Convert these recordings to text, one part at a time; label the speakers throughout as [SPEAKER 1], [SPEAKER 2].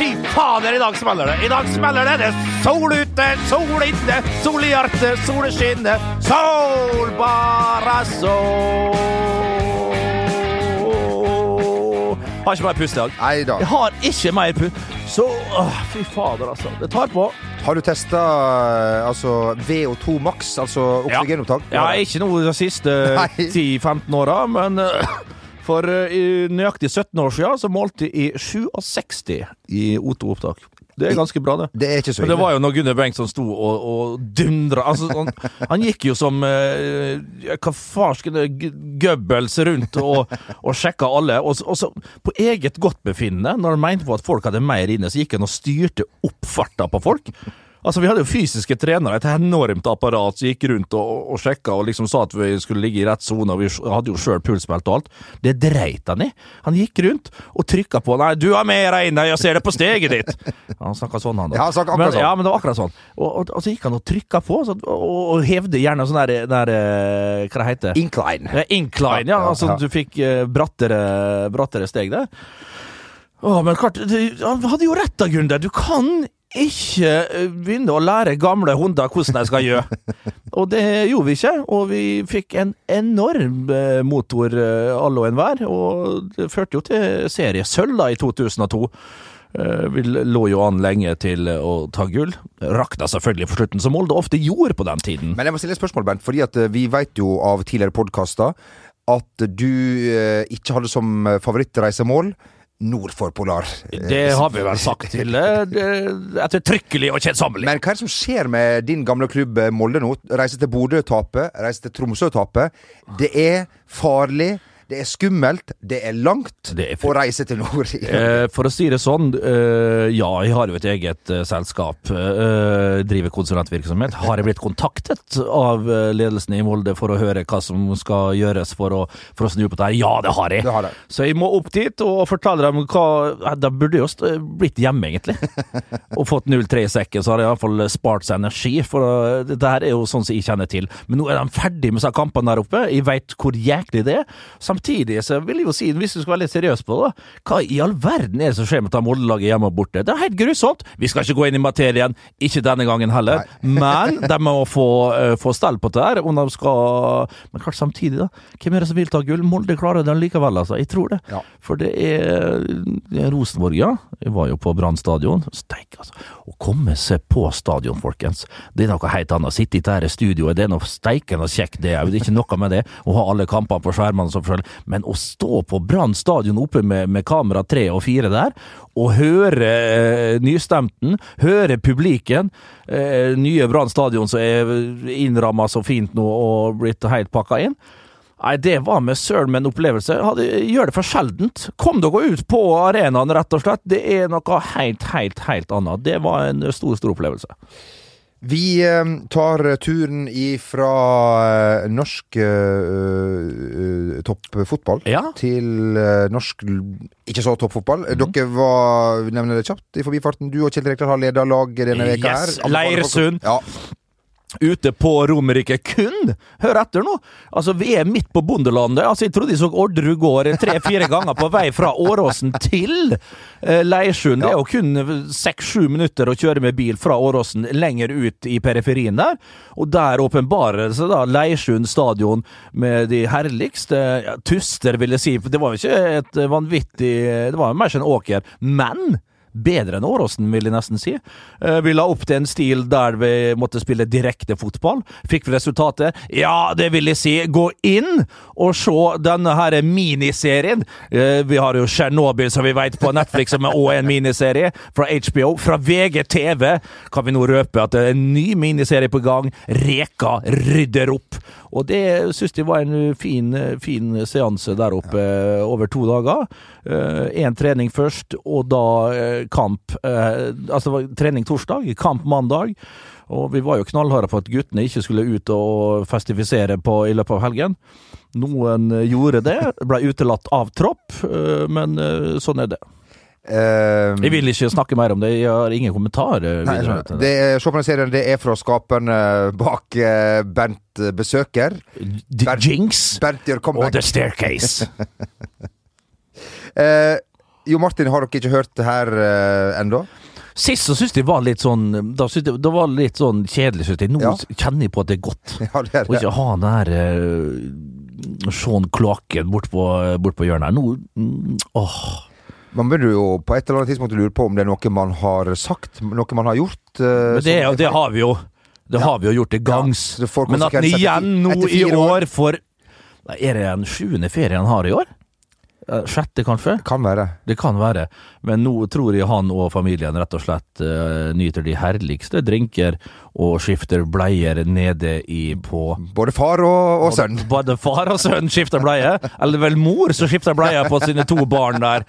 [SPEAKER 1] fy fader, i dag smeller det! I dag smeller det! Det er sol ute, sol inne, sol i hjertet, solen skinner. Sol, bare sol. Har ikke mer pust i dag.
[SPEAKER 2] Nei da.
[SPEAKER 1] Jeg har ikke mer pust. Så åh, fy fader, altså. Det tar på.
[SPEAKER 2] Har du testa altså, VO2 maks, altså oksygenopptak?
[SPEAKER 1] Ja, ikke noe de siste 10-15 åra, men eh, for eh, i nøyaktig 17 år siden så målte jeg i 67 i O2-opptak. Det er ganske bra, det.
[SPEAKER 2] Det er ikke så
[SPEAKER 1] Men det var jo når Gunnar Bengtsson sto og, og dundra altså, han, han gikk jo som eh, Hva farsken Goebbels rundt og, og sjekka alle. Og, og så på eget godtbefinnende, når han mente på at folk hadde mer inne, så gikk han og styrte opp farta på folk. Altså, Vi hadde jo fysiske trenere, et enormt apparat som gikk rundt og, og sjekka og liksom sa at vi skulle ligge i rett sone, og vi hadde jo sjøl pulsmelt og alt. Det dreit han i. Han gikk rundt og trykka på 'Nei, du har mer inne, jeg ser det på steget ditt'. Han snakka sånn, han da.
[SPEAKER 2] Ja, han akkurat
[SPEAKER 1] men,
[SPEAKER 2] sånn.
[SPEAKER 1] Ja, men det var akkurat sånn. Og, og, og så gikk han og trykka på, så, og, hevde gjerne sånn der, der eh, Hva det heter
[SPEAKER 2] Incline.
[SPEAKER 1] Eh, Incline, ja.
[SPEAKER 2] Ja, ja,
[SPEAKER 1] Altså
[SPEAKER 2] ja.
[SPEAKER 1] du fikk eh, brattere, brattere steg der. Å, men klart, det, han hadde jo rett da, Gunder. Du kan ikke eh, begynne å lære gamle hunder hvordan de skal gjøre. Og det gjorde vi ikke, og vi fikk en enorm eh, motor, eh, alle og enhver. Og det førte jo til seriesølv i 2002. Eh, Vi lå jo an lenge til å ta gull. Rakna selvfølgelig for slutten, som Molde ofte gjorde på den tiden.
[SPEAKER 2] Men jeg må stille et spørsmål, Bernt. Fordi at vi vet jo av tidligere podkaster at du ikke hadde som favorittreisemål nord for polar.
[SPEAKER 1] Det har vi vel sagt til eh, det- ettertrykkelig og kjedsommelig.
[SPEAKER 2] Men hva er det som skjer med din gamle klubb eh, Molde nå? Reise til Bodø tape, reise til Tromsø tape. Det er farlig, det er skummelt, det er langt
[SPEAKER 1] Det er
[SPEAKER 2] å reise til nord.
[SPEAKER 1] Eh, for å si det sånn, eh, ja, jeg har jo et eget eh, selskap. Eh, driver konsulentvirksomhet. Har jeg blitt kontaktet av eh, ledelsen i Molde for å høre hva som skal gjøres for å, for å snu på det her? Ja, det har jeg.
[SPEAKER 2] Det har det.
[SPEAKER 1] Så jeg må opp dit og fortelle dem hva eh, Da burde jeg jo blitt hjemme, egentlig. og fått 0-3 i sekken, så har jeg iallfall spart seg energi. For det dette her er jo sånn som jeg kjenner til. Men nå er de ferdig med seg kampene der oppe. Jeg veit hvor jæklig det er. Samtidig så vil jeg jo si, hvis du skal være litt seriøs på det, hva i all verden er det som skjer med dette Molde-laget hjemme og borte? Det er helt grusomt. Vi skal ikke gå inn i materien, ikke denne gangen heller. Men de må få, uh, få stell på det her. Om de skal Men klart samtidig, da. Hvem er det som vil ta gull? Molde klarer det likevel, altså. Jeg tror det.
[SPEAKER 2] Ja.
[SPEAKER 1] For det er, det er Rosenborg, ja. Jeg var jo på Brann stadion. Steik, altså. Å komme seg på stadion, folkens. Det er noe helt annet. Sitte i dette studioet, det er noe steikende kjekt, det òg. Det er ikke noe med det å ha alle kampene på skjermene som forskjell. Men å stå på Brann stadion oppe med, med kamera tre og fire der, og høre eh, nystemten, høre publiken, eh, nye Brann stadion som er innramma så fint nå og blitt helt pakka inn. Nei, det var med søren med en opplevelse. Gjør det for sjeldent. Kom dere ut på arenaen, rett og slett. Det er noe helt, helt, helt annet. Det var en stor, stor opplevelse.
[SPEAKER 2] Vi eh, tar turen ifra eh, norsk uh, toppfotball
[SPEAKER 1] Ja.
[SPEAKER 2] til norsk ikke så toppfotball.
[SPEAKER 1] Mhm.
[SPEAKER 2] Dere var, nevner det kjapt i forbifarten, du og Kjell Rekdal har leda laget denne veka.
[SPEAKER 1] Yes,
[SPEAKER 2] her.
[SPEAKER 1] Leirsund.
[SPEAKER 2] Ja.
[SPEAKER 1] Ute på Romerike kun! Hør etter nå! Altså, vi er midt på bondelandet. Altså, jeg trodde jeg så Orderud gård tre-fire ganger på vei fra Åråsen til eh, Leirsund. Det er jo kun seks-sju minutter å kjøre med bil fra Åråsen lenger ut i periferien der. Og der åpenbarer det seg da Leirsund stadion med de herligste ja, tuster, vil jeg si. For det var jo ikke et vanvittig Det var jo mer som en åker. Men Bedre enn Åråsen, vil jeg nesten si. Eh, Vi la opp til en stil der vi måtte spille direkte fotball. Fikk vi resultatet? Ja, det vil jeg si. Gå inn og se denne her miniserien. Eh, Vi har jo Tsjernobyl, som vi vet på Netflix, som er også en miniserie. Fra HBO. Fra VGTV kan vi nå røpe at det er en ny miniserie på gang. Reka rydder opp. Og det syns jeg var en fin, fin seanse der oppe ja. over to dager. Én trening først, og da eh, kamp eh, Altså det var trening torsdag, kamp mandag. Og vi var jo knallharde på at guttene ikke skulle ut og festifisere på, i løpet av helgen. Noen eh, gjorde det, ble utelatt av tropp, eh, men eh, sånn er det.
[SPEAKER 2] Eh,
[SPEAKER 1] Jeg vil ikke snakke mer om det, jeg har ingen kommentar eh,
[SPEAKER 2] Nei,
[SPEAKER 1] det.
[SPEAKER 2] det er, serien, det er fra skaperne bak uh, Bernt Besøker.
[SPEAKER 1] D- Jinx
[SPEAKER 2] Bernt gjør
[SPEAKER 1] og. The Staircase.
[SPEAKER 2] uh, Jo Martin, har dere ikke hørt det her uh, ennå?
[SPEAKER 1] Sist så syntes jeg var litt sånn Da synes jeg, det var litt sånn kjedelig, syns jeg. Nå
[SPEAKER 2] Ja.
[SPEAKER 1] kjenner jeg på at det er godt.
[SPEAKER 2] Ja, det er
[SPEAKER 1] Og
[SPEAKER 2] det.
[SPEAKER 1] ikke ha den der uh, Sean Kloakken bort på, bort på hjørnet her. Nå mm, Åh.
[SPEAKER 2] Man burde jo på et eller annet tidspunkt lure på om det er noe man har sagt, noe man har gjort. uh,
[SPEAKER 1] Men det,
[SPEAKER 2] som
[SPEAKER 1] det har vi jo. Det
[SPEAKER 2] Ja.
[SPEAKER 1] har vi jo gjort til gangs.
[SPEAKER 2] Ja,
[SPEAKER 1] Men at den igjen nå i
[SPEAKER 2] år.
[SPEAKER 1] år får Er det den sjuende ferien han har i år? Eh, Sjette, kanskje?
[SPEAKER 2] Kan være.
[SPEAKER 1] Det kan være. Men nå tror jeg han og familien rett og slett uh, nyter de herligste drinker og skifter bleier nede i på
[SPEAKER 2] Både far og, og sønn.
[SPEAKER 1] Både far og sønn skifter bleie. Eller vel mor som skifter bleie på sine to barn der.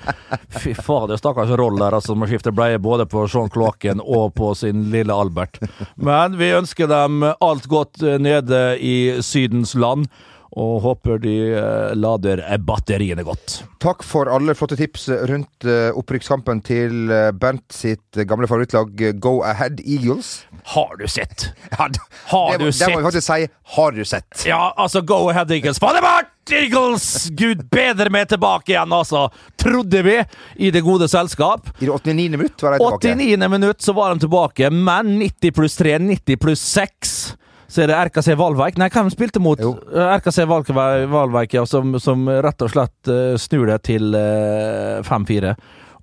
[SPEAKER 1] Fy fader, stakkars Roll der, altså, som skifter bleie både på Sean Kloakken og på sin lille Albert. Men vi ønsker dem alt godt eh, nede i Sydens land. Og håper de eh, lader batteriene godt.
[SPEAKER 2] Takk for alle flotte tips rundt uh, opprykkskampen til eh, Bernt sitt gamle favorittlag eh, Go Ahead Eagles.
[SPEAKER 1] Har du sett?
[SPEAKER 2] Ja,
[SPEAKER 1] Har
[SPEAKER 2] det,
[SPEAKER 1] du
[SPEAKER 2] sett? det må vi faktisk si. Har du sett?
[SPEAKER 1] Ja, altså, go ahead, Eagles. Fadderbart! det! Eagles! Gud bedre meg tilbake igjen, altså. Trodde vi, i det gode selskap.
[SPEAKER 2] I det 89. minutt var de tilbake.
[SPEAKER 1] 89. minutt så var de tilbake, men 90 pluss 3, 90 pluss 6 så er det RKC Valveik. Nei, hvem spilte mot?
[SPEAKER 2] Jo.
[SPEAKER 1] Eh, RKC Valveik, ja, som, som rett og slett eh, snur det til eh, 5-4.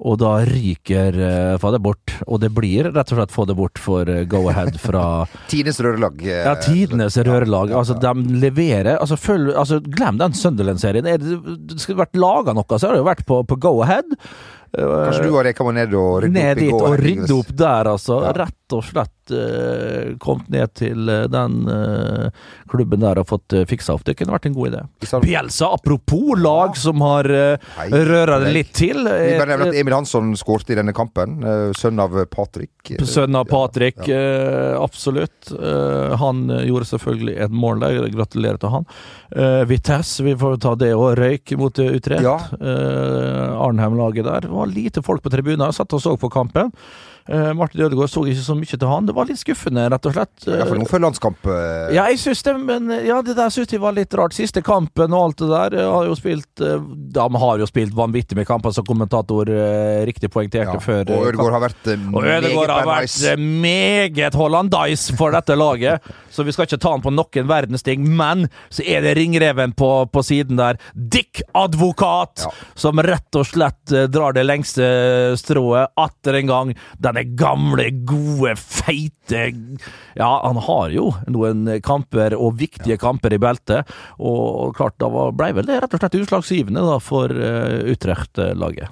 [SPEAKER 1] Og da ryker uh, få bort. Og det blir rett og slett få det bort for uh, Go Ahead fra
[SPEAKER 2] Tidenes rørelag. eh,
[SPEAKER 1] ja, tidenes rørelag. Altså, de leverer altså, følg, altså, Glem den Sunderland-serien. Er Det det skulle vært laga noe, så har det jo vært på, på Go Ahead.
[SPEAKER 2] Kanskje du og Reka må ned og rydde
[SPEAKER 1] Ned
[SPEAKER 2] opp i
[SPEAKER 1] dit og rydde opp der, altså.
[SPEAKER 2] Ja.
[SPEAKER 1] Rett og slett eh, kommet ned til eh, den eh, klubben der og fått uh, fiksa opp. Det kunne vært en god idé. Bjelsa, apropos lag som har uh, røra det litt til.
[SPEAKER 2] Vi
[SPEAKER 1] eh,
[SPEAKER 2] bare nevner at Emil Hansson skårte i denne kampen. eh, Sønn av Patrick. Eh,
[SPEAKER 1] Sønn av Patrick,
[SPEAKER 2] Ja.
[SPEAKER 1] eh, absolutt. Eh, han eh, gjorde selvfølgelig et mål der, gratulerer til han. Vitesse, vi får ta det og røyk mot utrett Utrecht.
[SPEAKER 2] Ja.
[SPEAKER 1] Eh, Arnhem-laget der. Det var lite folk på tribunen. Jeg satt og så på kampen. Eh, Martin Ødegaard så ikke så mye til han. Det var litt skuffende, rett og slett.
[SPEAKER 2] Ja, for noen før landskamp. Uh...
[SPEAKER 1] Ja, jeg synes det, men ja, det der synes jeg var litt rart. Siste kampen og alt det der eh, har jo spilt eh, De har jo spilt vanvittig med kamper, som kommentator eh, riktig poengterte
[SPEAKER 2] ja.
[SPEAKER 1] før. eh,
[SPEAKER 2] Og Ødegaard har vært eh,
[SPEAKER 1] og Ødegaard har vært eh, meget hollandais for dette laget, så vi skal ikke ta han på noen verdens ting. Men så er det ringreven på, på siden der, Dick Advokat,
[SPEAKER 2] Ja.
[SPEAKER 1] som rett og slett eh, drar det lengste strået atter en gang. Denne gamle, gode, feite Ja, han har jo noen kamper, og viktige kamper, i beltet. Og klart, da var- ble vel det rett og slett utslagsgivende da, for uh, Utrecht-laget.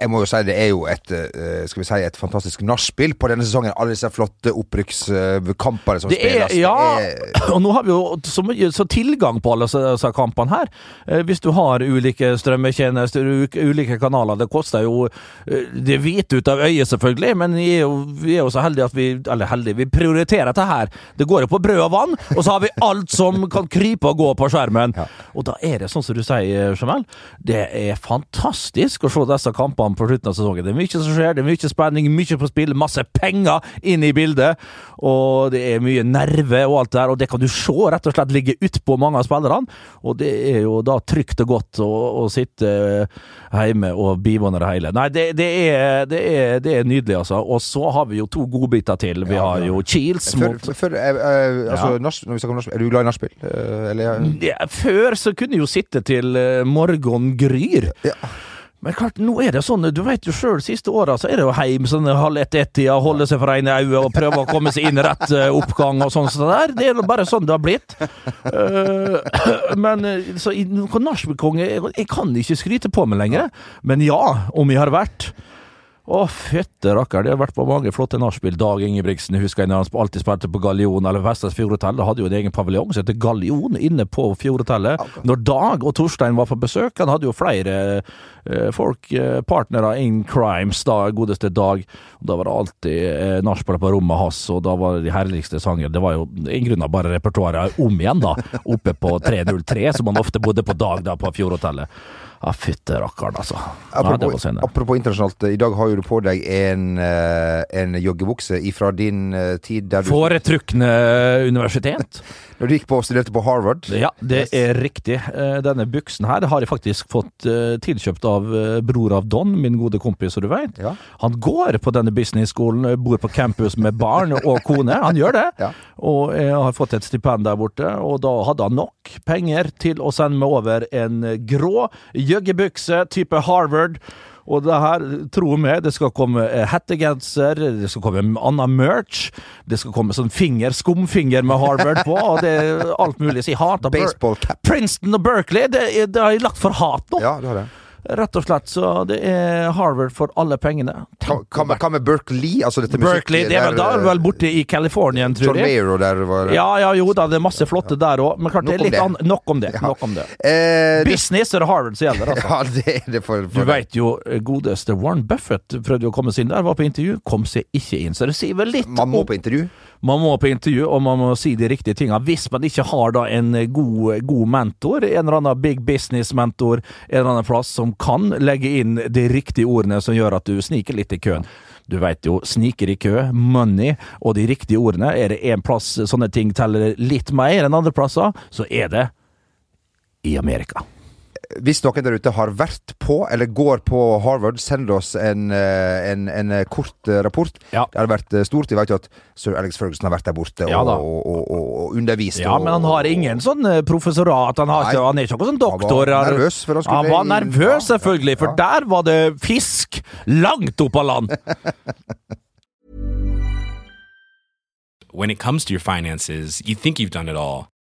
[SPEAKER 2] Jeg må jo si det er jo et eh, Skal vi si et fantastisk nachspiel på denne sesongen. Alle disse flotte opprykkskampene som
[SPEAKER 1] Det er,
[SPEAKER 2] spilles.
[SPEAKER 1] ja,
[SPEAKER 2] Det er,
[SPEAKER 1] og nå har vi jo så mye så tilgang på alle disse kampene her. Eh, Hvis du har ulike strømmetjenester, ulike kanaler, det koster jo Det det hvite ut av øyet, selvfølgelig, men vi er, jo, vi er jo så heldige at vi Eller heldige, vi prioriterer dette her. Det går jo på brød og vann, og så har vi alt som kan krype og gå på skjermen.
[SPEAKER 2] Ja.
[SPEAKER 1] Og da er det sånn som du sier, Jamel, det er fantastisk å se disse kampene på slutten av sesongen. Det er mye som skjer, det er mye spenning, mye på spill, masse penger inn i bildet. Og det er mye nerve og alt det der, og det kan du se rett og slett ligge utpå mange av spillerne. Og det er jo da trygt og godt å, å sitte hjemme og bivåne det hele. Nei, det, det, er, det, er, det er nydelig, altså. Og så har vi jo to godbiter til. Vi har jo
[SPEAKER 2] Cheels
[SPEAKER 1] mot
[SPEAKER 2] før, altså,
[SPEAKER 1] Ja.
[SPEAKER 2] når vi snakker om nachspiel, Er du glad i nachspiel? Eh, eller
[SPEAKER 1] Ja, Før så kunne jeg jo sitte til eh, morgen gryr.
[SPEAKER 2] Ja.
[SPEAKER 1] Men klart, nå er det sånn, du vet jo sjøl, siste åra så er det jo heim sånn halv ett-ett-tida, holde seg for ene øyet og prøve å komme seg inn rett eh, oppgang og sånn sånn der. Det er bare sånn det har blitt. Uh, men eh, så nachspielkonge jeg, jeg kan ikke skryte på meg lenger. Men ja, om jeg har vært. Å, fytte rakker, det har vært på mange flotte nachspiel. Dag Ingebrigtsen husker jeg når han alltid spilte på Gallion eller Vestas Fjordhotell. Hadde jo en egen paviljong som heter Gallion inne på Fjordhotellet. Når Dag og Torstein var på besøk, han hadde jo flere folk, eh, partnere in crimes, da, godeste Dag. Da var det alltid eh, nachspiel på rommet hans, og da var det de herligste sanger. Det var jo i av bare repertoaret om igjen, da, oppe på 303, som han ofte bodde på Dag da på Fjordhotellet. Ja, fytte rakkeren, altså.
[SPEAKER 2] Apropos,
[SPEAKER 1] var
[SPEAKER 2] apropos internasjonalt, i dag har jo du på deg en, eh, en joggebukse ifra din eh, tid der du
[SPEAKER 1] Foretrukne universitet.
[SPEAKER 2] Når du gikk på og studerte på Harvard.
[SPEAKER 1] Ja, det
[SPEAKER 2] Yes.
[SPEAKER 1] er riktig. Eh, Denne buksen her har jeg faktisk fått eh, tilkjøpt av eh, bror av Don, min gode kompis, som du veit.
[SPEAKER 2] Ja.
[SPEAKER 1] Han går på denne business-skolen, bor på campus med barn og kone. Han gjør det.
[SPEAKER 2] Ja.
[SPEAKER 1] Og jeg har fått et stipend der borte, og da hadde han nok penger til å sende meg over en grå joggebukse type Harvard. Og det her, tro meg, det skal komme eh, hettegenser, det skal komme annen merch, det skal komme sånn finger, skumfinger med Harvard på, og det er alt mulig. Så jeg hater Ber-
[SPEAKER 2] Baseball cap.
[SPEAKER 1] Princeton og Berkeley, det, det har jeg lagt for hat nå.
[SPEAKER 2] Ja, det har det.
[SPEAKER 1] Rett og slett. Så det er Harvard for alle pengene.
[SPEAKER 2] Hva, med, Berkeley? Altså dette
[SPEAKER 1] Berkeley, det er vel, er det vel borte i California, tror jeg.
[SPEAKER 2] Mayer og der var
[SPEAKER 1] Ja, ja, jo da, det er masse flotte der òg, men klart det er litt annet. Nok om det.
[SPEAKER 2] Ja.
[SPEAKER 1] Nok om det.
[SPEAKER 2] Eh,
[SPEAKER 1] Business er det Harvard som gjelder, altså.
[SPEAKER 2] ja, det er det for,
[SPEAKER 1] Du
[SPEAKER 2] for
[SPEAKER 1] veit jo, eh, godeste Warren Buffett prøvde jo å komme seg inn der, var på intervju, kom seg ikke inn. Så det sier vel litt
[SPEAKER 2] Man må på intervju.
[SPEAKER 1] Man må på intervju, og man må si de riktige tingene. Hvis man ikke har da en god, god mentor, en eller annen big business-mentor, en eller annen plass som kan legge inn de riktige ordene som gjør at du sniker litt i køen. Du veit jo, sniker i kø, money og de riktige ordene. Er det én plass sånne ting teller litt mer enn andre plasser, så er det i Amerika.
[SPEAKER 2] Hvis noen der ute har vært på, eller går på Harvard, send oss en, eh, en, en eh, kort eh, rapport.
[SPEAKER 1] Ja.
[SPEAKER 2] Det har vært stort. Vi vet jo at sir Alex Ferguson har vært der borte
[SPEAKER 1] Ja
[SPEAKER 2] og, og, og, og undervist.
[SPEAKER 1] Ja, men han har ingen sånn professorat, han, har
[SPEAKER 2] Nei.
[SPEAKER 1] ikke, han er ikke noen sånn doktor.
[SPEAKER 2] Han var nervøs, for han
[SPEAKER 1] Han var nervøs, selvfølgelig, for
[SPEAKER 2] ja.
[SPEAKER 1] der var det fisk langt opp av land.
[SPEAKER 3] when it comes to your finances, you think you've done it all.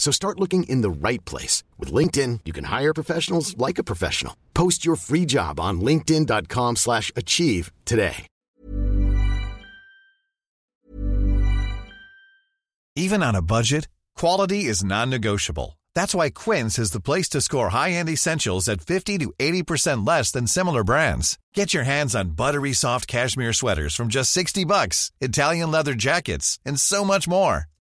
[SPEAKER 4] So start looking in the right place. With LinkedIn, you can hire professionals like a professional. Post your free job on linkedin.com slash achieve today.
[SPEAKER 5] Even on a budget, quality is non-negotiable. That's why Quince is the place to score high-end essentials at 50 to 80% less than similar brands. Get your hands on buttery soft cashmere sweaters from just 60 bucks, Italian leather jackets, and so much more.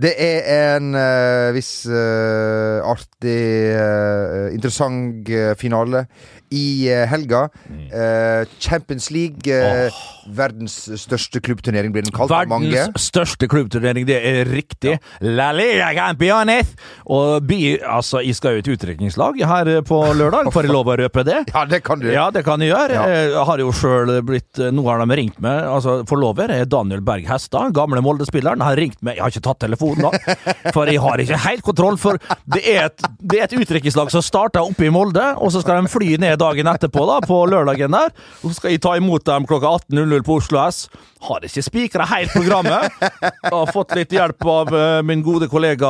[SPEAKER 2] Det er en uh, viss uh, artig, uh, interessant finale i eh, helga. Eh, Champions League, eh, verdens største klubbturnering, blir den kalt.
[SPEAKER 1] Verdens største klubbturnering, det er riktig. La Liga Campeones! Og by, altså, jeg skal jo et utdrikningslag her på lørdag, får jeg lov å røpe det?
[SPEAKER 2] Ja, det kan du.
[SPEAKER 1] Ja, det kan jeg gjøre.
[SPEAKER 2] Ja.
[SPEAKER 1] Jeg har jo sjøl blitt Nå har de ringt meg. Altså, Forlover er Daniel Berg Hestad, gamle Molde-spilleren. Har ringt meg Jeg har ikke tatt telefonen, da. For jeg har ikke helt kontroll. For det er et, det er et utdrikningslag som starter oppe i Molde, og så skal de fly ned dagen etterpå, da, på lørdagen der. Og så skal jeg ta imot dem klokka 18.00 på Oslo S. Har ikke spikra helt programmet. Jeg har fått litt hjelp av eh, min gode kollega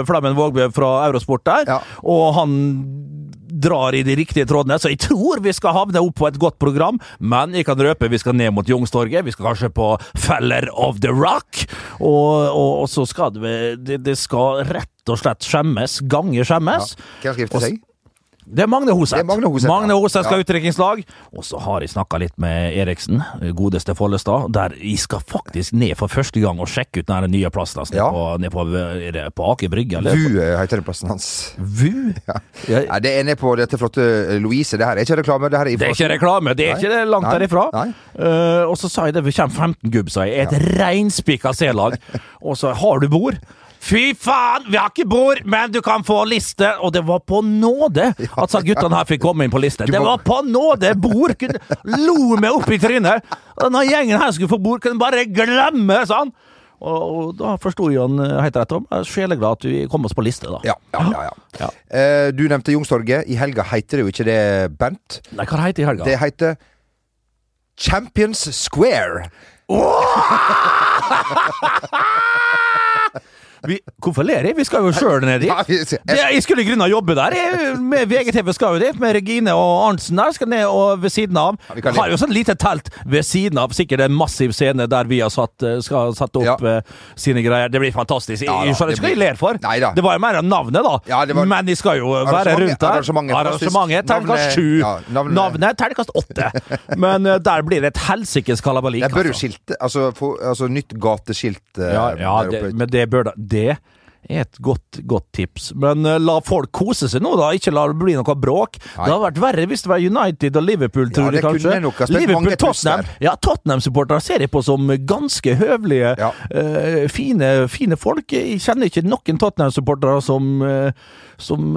[SPEAKER 1] eh, Flemmen Vågbø fra Eurosport der.
[SPEAKER 2] Ja.
[SPEAKER 1] Og han drar i de riktige trådene. Så jeg tror vi skal havne opp på et godt program, men jeg kan røpe vi skal ned mot Youngstorget. Vi skal kanskje på Feller of the Rock, og, og, og så skal det, det Det skal rett og slett skjemmes. Gange skjemmes.
[SPEAKER 2] Hvem skal gifte seg?
[SPEAKER 1] Det er Magne Hoseth.
[SPEAKER 2] Magne Hoseth,
[SPEAKER 1] Magne
[SPEAKER 2] ja.
[SPEAKER 1] Hoseth skal
[SPEAKER 2] Ja.
[SPEAKER 1] ha utdrikningslag. Og så har jeg snakka litt med Eriksen, godeste Follestad, der jeg skal faktisk ned for første gang og sjekke ut den nye plassen.
[SPEAKER 2] Ja.
[SPEAKER 1] På, ned på, på Aker Brygge?
[SPEAKER 2] VU heter det plassen hans.
[SPEAKER 1] VU?
[SPEAKER 2] Ja.
[SPEAKER 1] Ja.
[SPEAKER 2] Det er nede på dette flotte eh, Louise. Det her er ikke reklame. Det er
[SPEAKER 1] Det er ikke reklame, det er
[SPEAKER 2] Nei.
[SPEAKER 1] ikke det langt
[SPEAKER 2] Nei.
[SPEAKER 1] derifra. Eh, og så sa jeg det, vi kommer 15 gubb, sa jeg. Et reinspikka C-lag. Og så har du bord. Fy faen, vi har ikke bord, men du kan få liste! Og det var på nåde at guttene her fikk komme inn på liste. Det var på nåde! Bord! Kunne, lo meg opp i trynet! Denne gjengen her skulle få bord, kunne bare glemme, sånn. Og, og da forsto han eh, helt rett om. Sjeleglad at vi kom oss på liste, da.
[SPEAKER 2] Ja, ja, ja, ja. Eh, du nevnte Youngstorget. I helga heter det jo ikke det, Bent?
[SPEAKER 1] Nei, hva heter det i helga?
[SPEAKER 2] Det heter Champions Square.
[SPEAKER 1] Vi, hvorfor ler jeg? Vi skal jo sjøl ned dit.
[SPEAKER 2] Jeg-
[SPEAKER 1] skulle i grunnen jobbe der. Jeg, med VGTV skal jo dit, med Regine og Arntzen der. Skal ned og ved siden av.
[SPEAKER 2] vi
[SPEAKER 1] har jo sånn lite telt ved siden av. Sikkert en massiv scene der vi har satt, eh, skal satt opp
[SPEAKER 2] Ja.
[SPEAKER 1] eh, sine greier. Det blir fantastisk.
[SPEAKER 2] Ja da,
[SPEAKER 1] jeg skjønner ikke hva jeg ler for.
[SPEAKER 2] Nei,
[SPEAKER 1] Det var jo mer av navnet, da.
[SPEAKER 2] Ja, var-
[SPEAKER 1] Men de skal jo være rundt der.
[SPEAKER 2] arrangementet.
[SPEAKER 1] Arrangementet terningkast sju.
[SPEAKER 2] ja, navnet-
[SPEAKER 1] Navnet terningkast åtte. Men eh, der blir det et helsikes kalabalik.
[SPEAKER 2] Det bør jo
[SPEAKER 1] altså.
[SPEAKER 2] skilte Altså, få, altså nytt gateskilt
[SPEAKER 1] Ja, ja det, men det bør da Det er et godt, godt tips. Men uh, la folk kose seg nå, da. Ikke la det bli noe bråk.
[SPEAKER 2] Nei.
[SPEAKER 1] Det hadde vært verre hvis det var United og Liverpool, tror
[SPEAKER 2] det
[SPEAKER 1] jeg kanskje.
[SPEAKER 2] nok mange
[SPEAKER 1] Tottenham. Ja, Tottenham-supportere ser jeg på som ganske høvelige,
[SPEAKER 2] Ja.
[SPEAKER 1] uh, fine, fine folk. Jeg kjenner ikke noen Tottenham-supportere som uh, som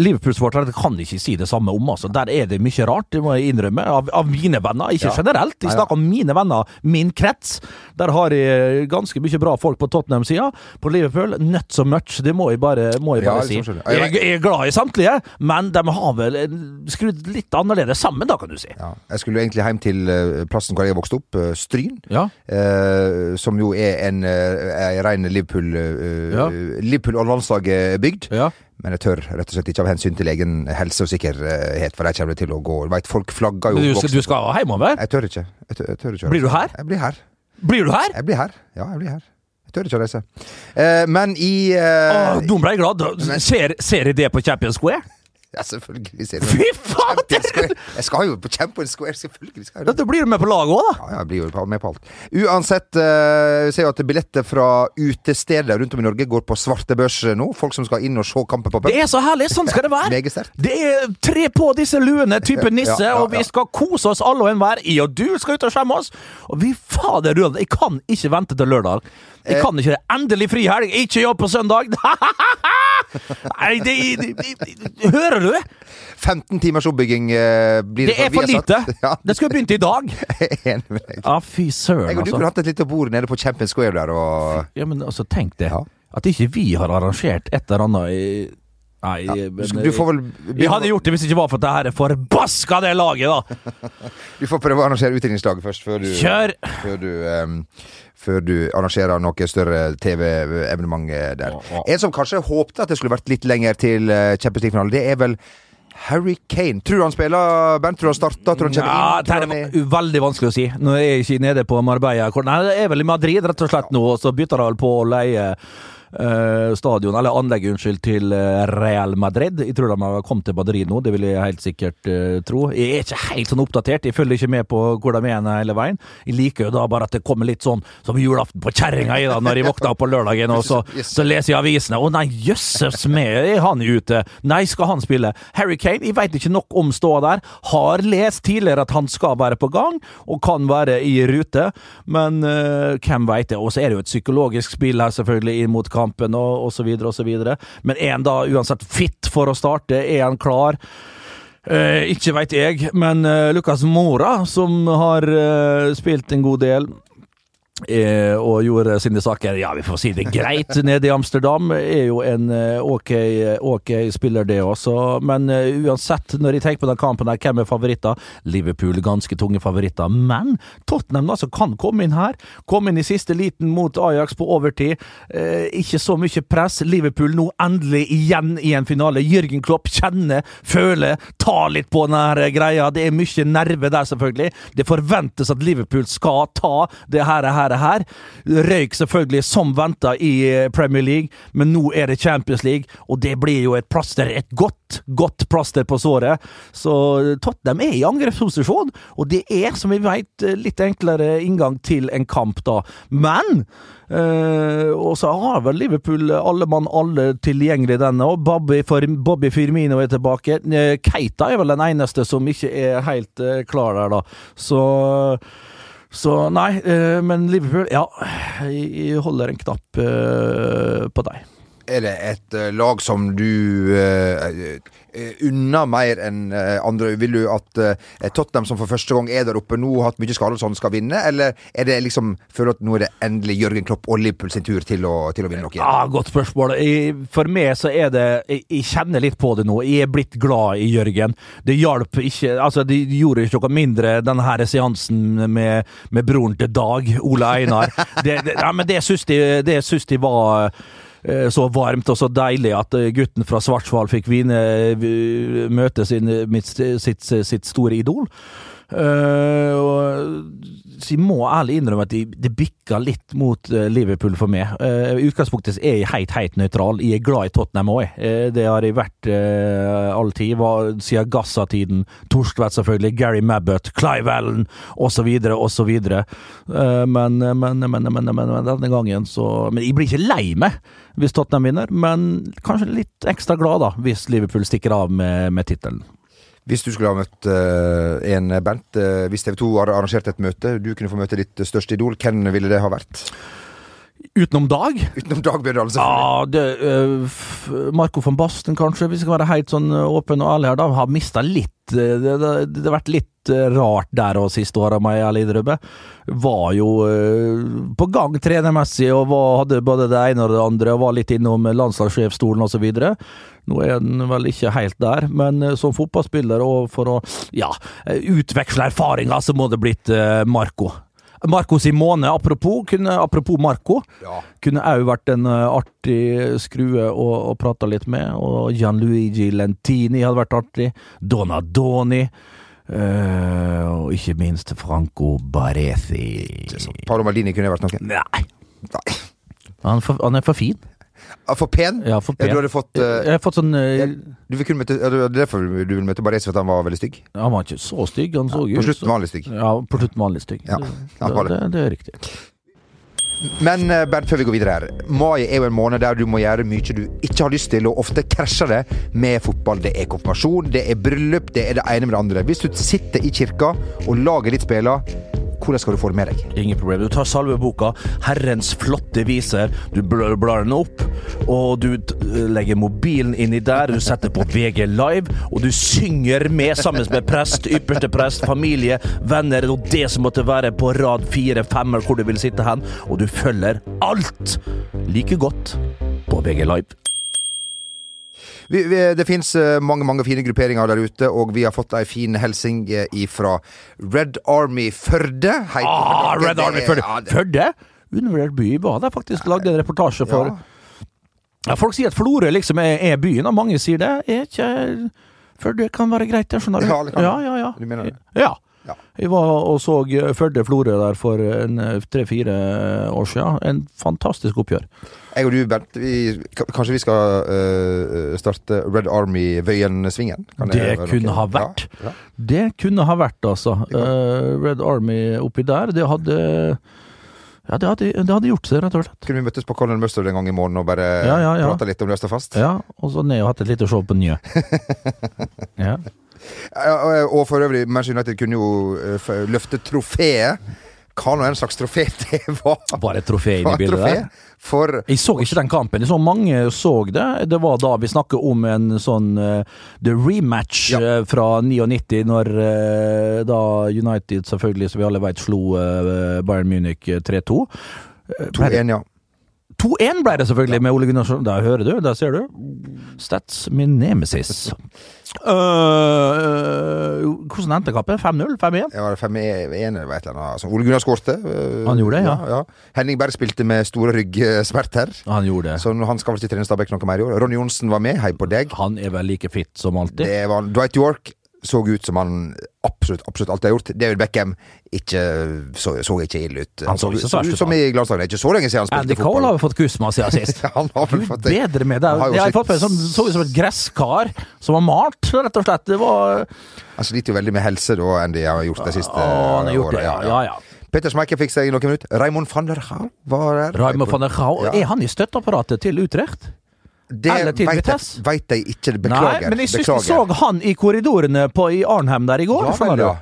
[SPEAKER 1] Liverpool-supportere kan ikke si det samme om. altså. Der er det mye rart, det må jeg innrømme. Av, av mine venner, ikke
[SPEAKER 2] Ja.
[SPEAKER 1] generelt. Jeg snakker om mine venner, min krets. Der har jeg ganske mye bra folk på Tottenham-sida. På Liverpool, not so much. Det må jeg bare, må jeg bare
[SPEAKER 2] ja,
[SPEAKER 1] si.
[SPEAKER 2] sånn jeg.
[SPEAKER 1] Jeg, jeg er glad i samtlige, men de har vel eh, skrudd litt annerledes sammen, da, kan du si.
[SPEAKER 2] Ja. Jeg skulle egentlig hjem til eh, plassen hvor jeg vokste opp, eh, Stryn.
[SPEAKER 1] Ja.
[SPEAKER 2] eh, som jo er en, uh, en ren Liverpool eh,
[SPEAKER 1] Ja.
[SPEAKER 2] Liverpool og landslaget-bygd.
[SPEAKER 1] Ja.
[SPEAKER 2] Men jeg tør rett og slett ikke av hensyn til egen helse og sikkerhet, for der kommer det til å gå Vet, folk flagger jo
[SPEAKER 1] Men du skal, du skal hjemover?
[SPEAKER 2] Jeg tør ikke. Jeg tør, jeg tør ikke
[SPEAKER 1] Blir du her?
[SPEAKER 2] Jeg blir her.
[SPEAKER 1] Blir du her?
[SPEAKER 2] Jeg blir her. Ja, jeg blir her. Jeg tør ikke å reise. Eh, men i eh,
[SPEAKER 1] Åh, nå ble glad. Ser, ser jeg det på Champions Square?
[SPEAKER 2] Ja, selvfølgelig
[SPEAKER 1] Fy!
[SPEAKER 2] Champions Jeg skal jo på Champions Square, selvfølgelig. skal jeg.
[SPEAKER 1] Da blir du med på laget òg, da.
[SPEAKER 2] Ja, jeg blir jo med på alt. Uansett, eh, vi ser jo at billetter fra utesteder rundt om i Norge går på svarte børs nå. Folk som skal inn og se kampen på pub.
[SPEAKER 1] Det er så herlig! Sånn skal det være. Det er tre på disse luene, type nisse,
[SPEAKER 2] Ja, ja,
[SPEAKER 1] og vi skal kose oss alle og enhver. Jeg og du skal ut og skjemme oss. Og vi fader rød, jeg kan ikke vente til lørdag. Jeg
[SPEAKER 2] Eh.
[SPEAKER 1] kan ikke det. Endelig frihelg, ikke jobb på søndag. Nei, det, det, det Hører du?
[SPEAKER 2] 15 timers oppbygging eh, blir
[SPEAKER 1] Det er for lite.
[SPEAKER 2] Ja,
[SPEAKER 1] Det skulle begynt i dag.
[SPEAKER 2] enig med deg.
[SPEAKER 1] Ja, fy søren,
[SPEAKER 2] altså. du kunne hatt et lite bord nede på Champions Square der og
[SPEAKER 1] Ja, men altså, tenk det.
[SPEAKER 2] Ja.
[SPEAKER 1] At ikke vi har arrangert et eller annet i Nei,
[SPEAKER 2] ja,
[SPEAKER 1] men,
[SPEAKER 2] du, får vel
[SPEAKER 1] Vi hadde gjort det hvis det ikke var for at det her er forbaska det laget, da!
[SPEAKER 2] Du får prøve å arrangere utdrikningslaget først, før du,
[SPEAKER 1] Kjør!
[SPEAKER 2] før du, um, før du arrangerer noe større TV-evenement der.
[SPEAKER 1] Ja, ja.
[SPEAKER 2] En som kanskje håpte at det skulle vært litt lenger til eh, Champions League-finale, det er vel Harry Kane. Tror du han spiller, Bernt? Tror du han starter? Tror han
[SPEAKER 1] Ja,
[SPEAKER 2] kommer inn?
[SPEAKER 1] det
[SPEAKER 2] Tror
[SPEAKER 1] er veldig vanskelig å si. Nå er jeg ikke nede på Marbella. Nei, det er vel i Madrid, rett og slett, nå. Og så bytter de vel på å leie eh, stadion, eller anlegg, unnskyld, til eh, Real Madrid. Jeg tror de har kommet til Madrid nå, det vil jeg helt sikkert eh, tro. Jeg er ikke helt sånn oppdatert, jeg følger ikke med på hvor de er hele veien. Jeg liker jo da bare at det kommer litt sånn som julaften på kjerringa i da, når jeg våkner opp på lørdagen, og så, så leser jeg avisene. Å nei, jøsses med, er han ute? Nei, skal han spille? Harry Kane, jeg veit ikke nok om ståa der. Har lest tidligere at han skal være på gang, og kan være i rute, men uh, hvem veit det? Og så er det jo et psykologisk spill her, selvfølgelig, inn mot kampen, og, osv. videre. Men er han da uansett fit for å starte? Er han klar? Eh, ikke veit jeg, men eh, Lucas Mora, som har eh, spilt en god del og gjorde sine saker Ja, vi får si det greit nede i Amsterdam. Er jo en eh, ok, ok spiller, det også. Men eh, uansett, når jeg tenker på den kampen, her, hvem er favoritter? Liverpool ganske tunge favoritter. Men Tottenham altså, kan komme inn her. Komme inn i siste liten mot Ajax på overtid. Eh, ikke så mye press. Liverpool nå endelig igjen i en finale. Jørgen Klopp kjenner, føler, tar litt på denne greia. Det er mye nerve der, selvfølgelig. Det forventes at Liverpool skal ta det her. her det her. Røyk selvfølgelig som venta i eh, Premier League, men nå er det Champions League, og det blir jo et plaster, et godt, godt plaster på såret. Så Tottenham er i angrepsposisjon, og det er, som vi vet, litt enklere inngang til en kamp, da. Men Uh, og så har vel Liverpool alle mann alle tilgjengelig denne, og Bobby, Bobby Firmino er tilbake. Uh, Keita er vel den eneste som ikke er helt uh, klar der, da. Så så nei, eh, men Liverpool, ja. Jeg holder en knapp eh, på deg.
[SPEAKER 2] Er det et uh, lag som du uh, unner mer enn uh, andre? Vil du at Tottenham, som for første gang er der oppe nå, har hatt mye skader og sånn, skal vinne? Eller er det liksom føler at nå er det endelig Jørgen Klopp og Liverpool sin tur til å, til å vinne noe igjen?
[SPEAKER 1] Ja, Godt spørsmål. Jeg, for meg så er det jeg, jeg, kjenner litt på det nå. Jeg er blitt glad i Jørgen. Det hjalp ikke Altså, det gjorde ikke noe mindre, denne seansen med, med broren til Dag, Ole Einar. Det, det, ja, men det syns de, de var Eh, så varmt og så deilig at eh, gutten fra Svartsvall fikk vine, eh, møte sin, sitt, sitt, store idol. Uh, og, så jeg må ærlig innrømme at det bikker litt mot uh, Liverpool for meg. Uh, utgangspunktet er jeg helt, helt nøytral. Jeg er glad i Tottenham òg. Uh, det har jeg vært uh, all tid. Siden Gassa-tiden. Torstvedt, selvfølgelig. Gary Mabbott, Clive Allen osv. osv. Uh, men, men, men, men, men, denne gangen så Men jeg blir ikke lei meg hvis Tottenham vinner, men kanskje litt ekstra glad da hvis Liverpool stikker av med, med tittelen.
[SPEAKER 2] Hvis du skulle ha møtt uh, en band uh, hvis TV 2 hadde arrangert et møte, du kunne få møte ditt største idol, hvem ville det ha vært?
[SPEAKER 1] Utenom Dag?
[SPEAKER 2] Utenom Dag Bjørndalen,
[SPEAKER 1] Ja, det, uh, Marco von Basten, kanskje, hvis jeg skal være helt sånn åpen og ærlig her, da. Har mista litt det, det, det, har vært litt rart der og siste åra, må jeg ærlig innrømme. Var jo uh, på gang trenermessig og var, hadde både det ene og det andre, og var litt innom landslagssjefstolen osv. Nå er den vel ikke helt der, men som fotballspiller og for å ja, utveksle erfaringer, så må det blitt uh, Marco. Marco Simone, apropos, kunne, apropos Marco, ja. kunne òg vært en artig skrue å, å prate litt med. Og Gianluigi Lentini hadde vært artig. Donadoni. Uh, og ikke minst Franco Baresi.
[SPEAKER 2] Paolo Maldini kunne vært noe?
[SPEAKER 1] Nei. Nei. Han, for, han er for fin.
[SPEAKER 2] For pen?
[SPEAKER 1] Ja, for pen.
[SPEAKER 2] Ja, du hadde fått uh,
[SPEAKER 1] Jeg har fått sånn uh,
[SPEAKER 2] du vil møte, ja, Det er derfor du vil møte Baresi, for at han var veldig stygg?
[SPEAKER 1] Han var ikke så stygg. Han så
[SPEAKER 2] ja, på slutten vanlig stygg?
[SPEAKER 1] Ja, på slutten vanlig stygg.
[SPEAKER 2] Ja,
[SPEAKER 1] det, det, det, er riktig.
[SPEAKER 2] Men Bernt, før vi går videre her. Mai er jo en måned der du må gjøre mye du ikke har lyst til, og ofte krasjer det med fotball. Det er konfirmasjon, det er bryllup, det er det ene med det andre. Hvis du sitter i kirka og lager ditt spiller hvordan skal du få det med deg?
[SPEAKER 1] Ingen problem. Du tar salveboka, Herrens flotte viser, du blar, den opp, og du legger mobilen inni der, du setter på VG Live, og du synger med sammen med prest, ypperste prest, familie, venner og det som måtte være på rad fire, fem, eller hvor du vil sitte hen, og du følger alt like godt på VG Live.
[SPEAKER 2] Vi, vi, det finnes eh, mange mange fine grupperinger der ute, og vi har fått ei fin hilsen eh, fra Red Army Førde.
[SPEAKER 1] Hei, ah, Red Army Førde! Ja, Førde? Undervurdert by. Var der faktisk lagde en reportasje for. Ja. Ja, folk sier at Florø liksom er, er, byen, og mange sier det. Er ikke Førde kan være greit, jeg skjønner du.
[SPEAKER 2] Ja,
[SPEAKER 1] ja, ja, ja.
[SPEAKER 2] Du mener det?
[SPEAKER 1] Ja. Ja. Jeg var og så Førde-Florø der for tre-fire år siden. En fantastisk oppgjør.
[SPEAKER 2] Jeg og du, Bent, vi, kanskje vi skal uh, starte Red Army Vøyen-svingen?
[SPEAKER 1] Det, det kunne ha vært. Ja, ja. Det kunne ha vært, altså. Uh, Red Army oppi der, det hadde ja, det hadde, det hadde, gjort seg, rett og slett.
[SPEAKER 2] Kunne vi møttes på Colin Mustard en gang i morgen og bare ja, ja, ja. prata litt om løst og fast?
[SPEAKER 1] Ja, og så ned og hatt et lite show på Nye. ja.
[SPEAKER 2] Og for øvrig, Manchester United kunne jo løfte trofeet hva nå en slags trofé det var.
[SPEAKER 1] det et trofé inn
[SPEAKER 2] Var
[SPEAKER 1] i
[SPEAKER 2] et
[SPEAKER 1] bildet der.
[SPEAKER 2] For
[SPEAKER 1] Jeg så ikke den kampen. Jeg så mange så det. Det var da vi snakker om en sånn uh, The rematch
[SPEAKER 2] Ja.
[SPEAKER 1] eh, fra 99, når uh, da United selvfølgelig, som vi alle vet, slo eh, Bayern Munich eh, 3-2. Eh,
[SPEAKER 2] 2-1, ja.
[SPEAKER 1] 2-1 ble det selvfølgelig med Ole Gunnarsson. Der hører du, der ser du. Stats min nemesis. Øh, hvordan endte kampen? 5-0? 5-1?
[SPEAKER 2] Det var 5-1 eller et eller annet. Altså, Ole Gunnar skårte. Uh,
[SPEAKER 1] Han gjorde det, ja.
[SPEAKER 2] Henning Berg spilte med store ryggsmerter.
[SPEAKER 1] Han gjorde det.
[SPEAKER 2] Så han skal vel ikke trene Stabæk noe mer i år. Ronny Johnsen var med, hei på deg.
[SPEAKER 1] Han er vel like fit som alltid.
[SPEAKER 2] Det var Dwight York så ut som han absolutt absolutt alltid har gjort. David Beckham ikke, så, så ikke ille ut.
[SPEAKER 1] Han så så
[SPEAKER 2] så ut som i glansdagen. Det ikke så lenge siden han spilte
[SPEAKER 1] Andy
[SPEAKER 2] spilte
[SPEAKER 1] Cole har jo fått kusma siden sist.
[SPEAKER 2] Han har vel fått det.
[SPEAKER 1] bedre med det.
[SPEAKER 2] Han har jo
[SPEAKER 1] Jeg har fått meg sånn, så ut som et gresskar som var malt, rett og slett. Det var
[SPEAKER 2] Han sliter jo veldig med helse, da, de har gjort det siste
[SPEAKER 1] han har gjort det,
[SPEAKER 2] årene.
[SPEAKER 1] ja. ja, ja.
[SPEAKER 2] Petter Schmeichel fikk seg noen minutter. Raymond van der Hau var der.
[SPEAKER 1] Raymond van der
[SPEAKER 2] Hau,
[SPEAKER 1] er han i støtteapparatet til Utrecht?
[SPEAKER 2] Det veit jeg, ikke. Beklager.
[SPEAKER 1] Nei, men jeg syns jeg så han i korridorene på, i Arnhem der i går.
[SPEAKER 2] Ja, vel, ja.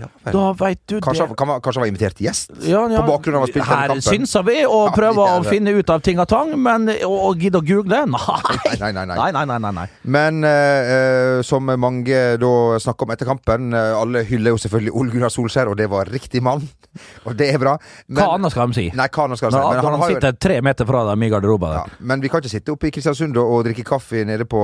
[SPEAKER 2] Ja.
[SPEAKER 1] Da veit du
[SPEAKER 2] Kanskje,
[SPEAKER 1] det.
[SPEAKER 2] kan, kanskje han var invitert gjest?
[SPEAKER 1] Ja, ja.
[SPEAKER 2] På bakgrunn av å spille
[SPEAKER 1] Her synser vi å
[SPEAKER 2] Ja,
[SPEAKER 1] prøve å finne ut av ting og tang, men å, gidde å google? Nei.
[SPEAKER 2] Nei, nei, nei.
[SPEAKER 1] Nei, nei.
[SPEAKER 2] Men eh, som mange da snakker om etter kampen uh, Alle hyller jo selvfølgelig Ole Gunnar Solskjær, og det var riktig mann. Og det er bra. Men,
[SPEAKER 1] Hva annet skal de si?
[SPEAKER 2] Nei, hva annet skal de si. Men
[SPEAKER 1] han,
[SPEAKER 2] han har jo
[SPEAKER 1] sitter tre meter fra dem i garderoben
[SPEAKER 2] ja. Men vi kan ikke sitte oppe i Kristiansund og, og drikke kaffe nede på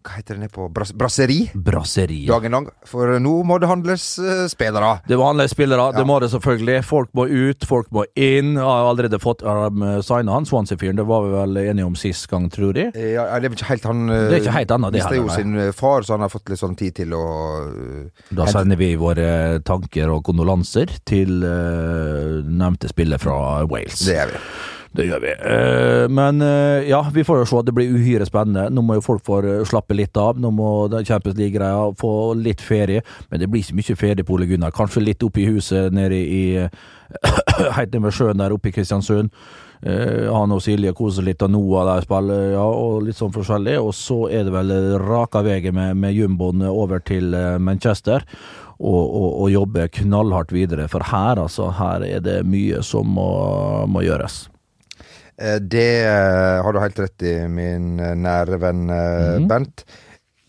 [SPEAKER 2] Hva heter det nede på Bras Brasseri
[SPEAKER 1] Brasseri.
[SPEAKER 2] dagen lang. For nå må det handles uh, spillere.
[SPEAKER 1] Det må handles spillere,
[SPEAKER 2] Ja.
[SPEAKER 1] det må det selvfølgelig. Folk må ut, folk må inn. Jeg har allerede fått um, signa han Swansea-fyren, det var vi vel enige om sist gang, tror jeg.
[SPEAKER 2] Eh, Ja, det er ikke helt han uh,
[SPEAKER 1] Det er ikke helt annet, det
[SPEAKER 2] Mistet jo sin eh, far, så han har fått litt sånn tid til å uh,
[SPEAKER 1] Da sender vi våre tanker og kondolanser til nevnte spiller fra Wales.
[SPEAKER 2] Det gjør vi.
[SPEAKER 1] Det gjør vi. Eh, men eh, ja, vi får jo se. at Det blir uhyre spennende. Nå må jo folk få eh, slappe litt av. Nå må Champions League-greia få litt ferie. Men det blir ikke mye ferie på Ole Gunnar. Kanskje litt oppe i huset nede i Helt nede ved sjøen der oppe i Kristiansund. Han og Silje koser litt, og Noah der spiller, ja, og litt sånn forskjellig. Og så er det vel raka veien med, med jumboen over til Manchester. Og, og, og jobbe knallhardt videre. For her, altså, her er det mye som må, må gjøres.
[SPEAKER 2] Eh, Det eh, har du helt rett i, min eh, nære venn
[SPEAKER 1] mm.
[SPEAKER 2] Bent.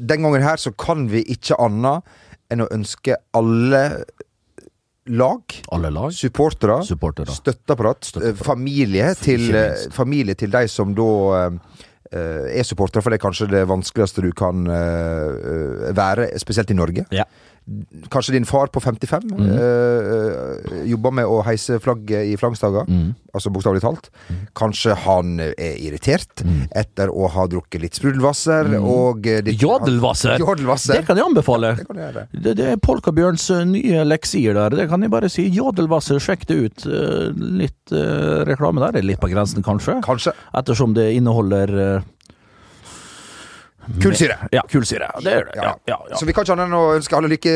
[SPEAKER 2] Den gangen her så kan vi ikke annet enn å ønske alle lag,
[SPEAKER 1] Alle lag.
[SPEAKER 2] supportere,
[SPEAKER 1] Supportere.
[SPEAKER 2] støtteapparat,
[SPEAKER 1] Støtteapparat.
[SPEAKER 2] familie til, familie til de som da er supportere, for det er kanskje det vanskeligste du kan være, spesielt i Norge.
[SPEAKER 1] Ja.
[SPEAKER 2] Kanskje din far på 55
[SPEAKER 1] Mm.
[SPEAKER 2] eh, eh, jobber med å heise flagget i flaggstanger,
[SPEAKER 1] Mm.
[SPEAKER 2] altså bokstavelig talt. Kanskje han er irritert
[SPEAKER 1] Mm.
[SPEAKER 2] etter å ha drukket litt sprudelvasser og litt, det-
[SPEAKER 1] Jodelvasser!
[SPEAKER 2] Jodelvasser.
[SPEAKER 1] Det kan jeg anbefale.
[SPEAKER 2] Det kan jeg.
[SPEAKER 1] Det, det er Polkabjørns eh, nye leksier der. Det kan jeg bare si. Jodelvasser, sjekk det ut. Eh, Litt øh, reklame der. Er litt på grensen, kanskje.
[SPEAKER 2] Kanskje.
[SPEAKER 1] Ettersom det inneholder eh,
[SPEAKER 2] Kullsyre.
[SPEAKER 1] Ja, kullsyre. Det gjør det. Ja, ja, ja.
[SPEAKER 2] Så vi kan ikke annet enn å ønske alle lykke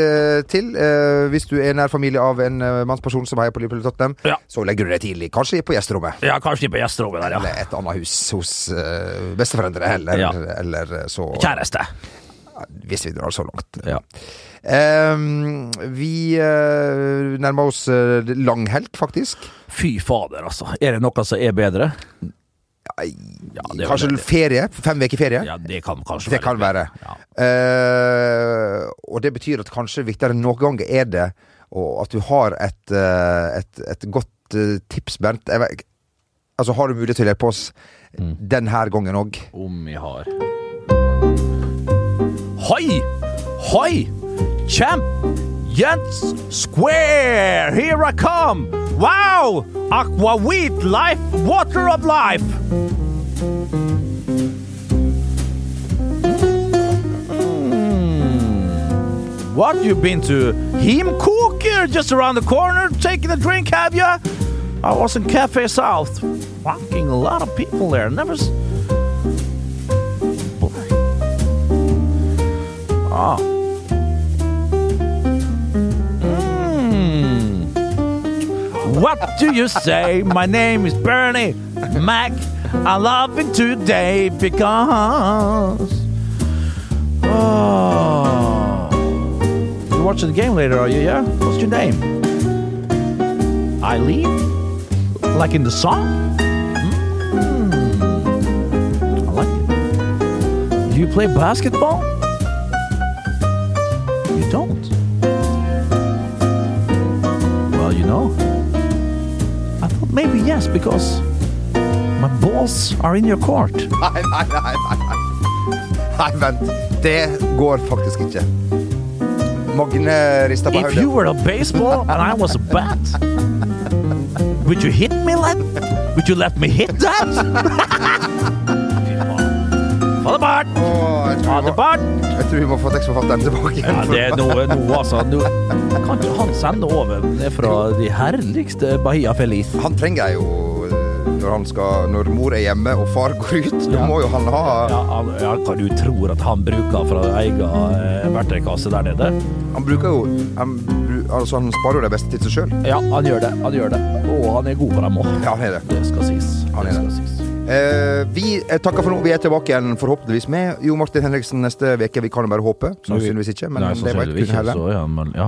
[SPEAKER 2] til. Eh, hvis du er nær familie av en uh, mannsperson som heier på Liverpool Tottenham, så legger du deg tidlig. Kanskje på gjesterommet.
[SPEAKER 1] ja, kanskje på gjesterommet der, ja.
[SPEAKER 2] Eller et annet hus hos uh, besteforeldre, eller, eller eh, så
[SPEAKER 1] Kjæreste.
[SPEAKER 2] Hvis vi drar så langt.
[SPEAKER 1] Ja.
[SPEAKER 2] Um, vi uh, nærmer oss uh, langhelg, faktisk.
[SPEAKER 1] Fy fader, altså. Er det noe som er bedre? Ja,
[SPEAKER 2] Kanskje
[SPEAKER 1] vel
[SPEAKER 2] ferie? Fem uker ferie?
[SPEAKER 1] Ja, det kan kanskje
[SPEAKER 2] Det kan være.
[SPEAKER 1] Ja.
[SPEAKER 2] Uh, og det betyr at kanskje viktigere enn noen gang er det at du har et, eh, et, et godt eh, tips, Bernt. Vet, altså, har du mulighet til å hjelpe oss
[SPEAKER 1] Mm.
[SPEAKER 2] denne gangen òg?
[SPEAKER 1] Om vi har Hoi! Hoi! Champ! Jens Square! Here I come! Wow! Aqua wheat life, water of life! Mm. What, you been to here just around the corner taking a drink, have ya? I was in Cafe South. Fucking a lot of people there. Never... s- Ah. What do you say? My name is Bernie Mac. I love it today because. Oh. You're watching the game later, are you? Yeah? What's your name? Eileen? Like in the song? Mm. I like it. Do you play basketball? Yes, because my balls are in your court.
[SPEAKER 2] Nei, nei, nei, nei, nei. Vent. Det går faktisk ikke. Magne rister på
[SPEAKER 1] If you were a baseball and I was a bat, would you hit me like? Would you let me hit that? Fader Bart!
[SPEAKER 2] Åh, jeg, tror vi må,
[SPEAKER 1] Bart!
[SPEAKER 2] jeg tror vi må få tekstforfatteren tilbake.
[SPEAKER 1] Ja, det er noe, noe altså. Nå kan ikke han sende over fra de herligste Bahia Feliz?
[SPEAKER 2] Han trenger jo eh, når, han skal, når mor er hjemme og far går ut. Da
[SPEAKER 1] Ja.
[SPEAKER 2] må jo han ha
[SPEAKER 1] Ja, han, ja, hva du tror at han bruker fra egen eh, verktøykasse der nede?
[SPEAKER 2] Han bruker jo Han, altså, han sparer jo det beste til seg sjøl.
[SPEAKER 1] Ja, han gjør det. Han gjør det. Og han er god på dem òg.
[SPEAKER 2] Ja, han er det.
[SPEAKER 1] Det skal sies.
[SPEAKER 2] Han er
[SPEAKER 1] det skal
[SPEAKER 2] det.
[SPEAKER 1] sies.
[SPEAKER 2] Eh, vi takker for nå. Vi er tilbake igjen forhåpentligvis med Jo Martin Henriksen neste uke. Vi kan jo bare håpe. Sannsynligvis ikke, men
[SPEAKER 1] Nei,
[SPEAKER 2] det var
[SPEAKER 1] ikke,
[SPEAKER 2] heller.
[SPEAKER 1] så ja, men ja.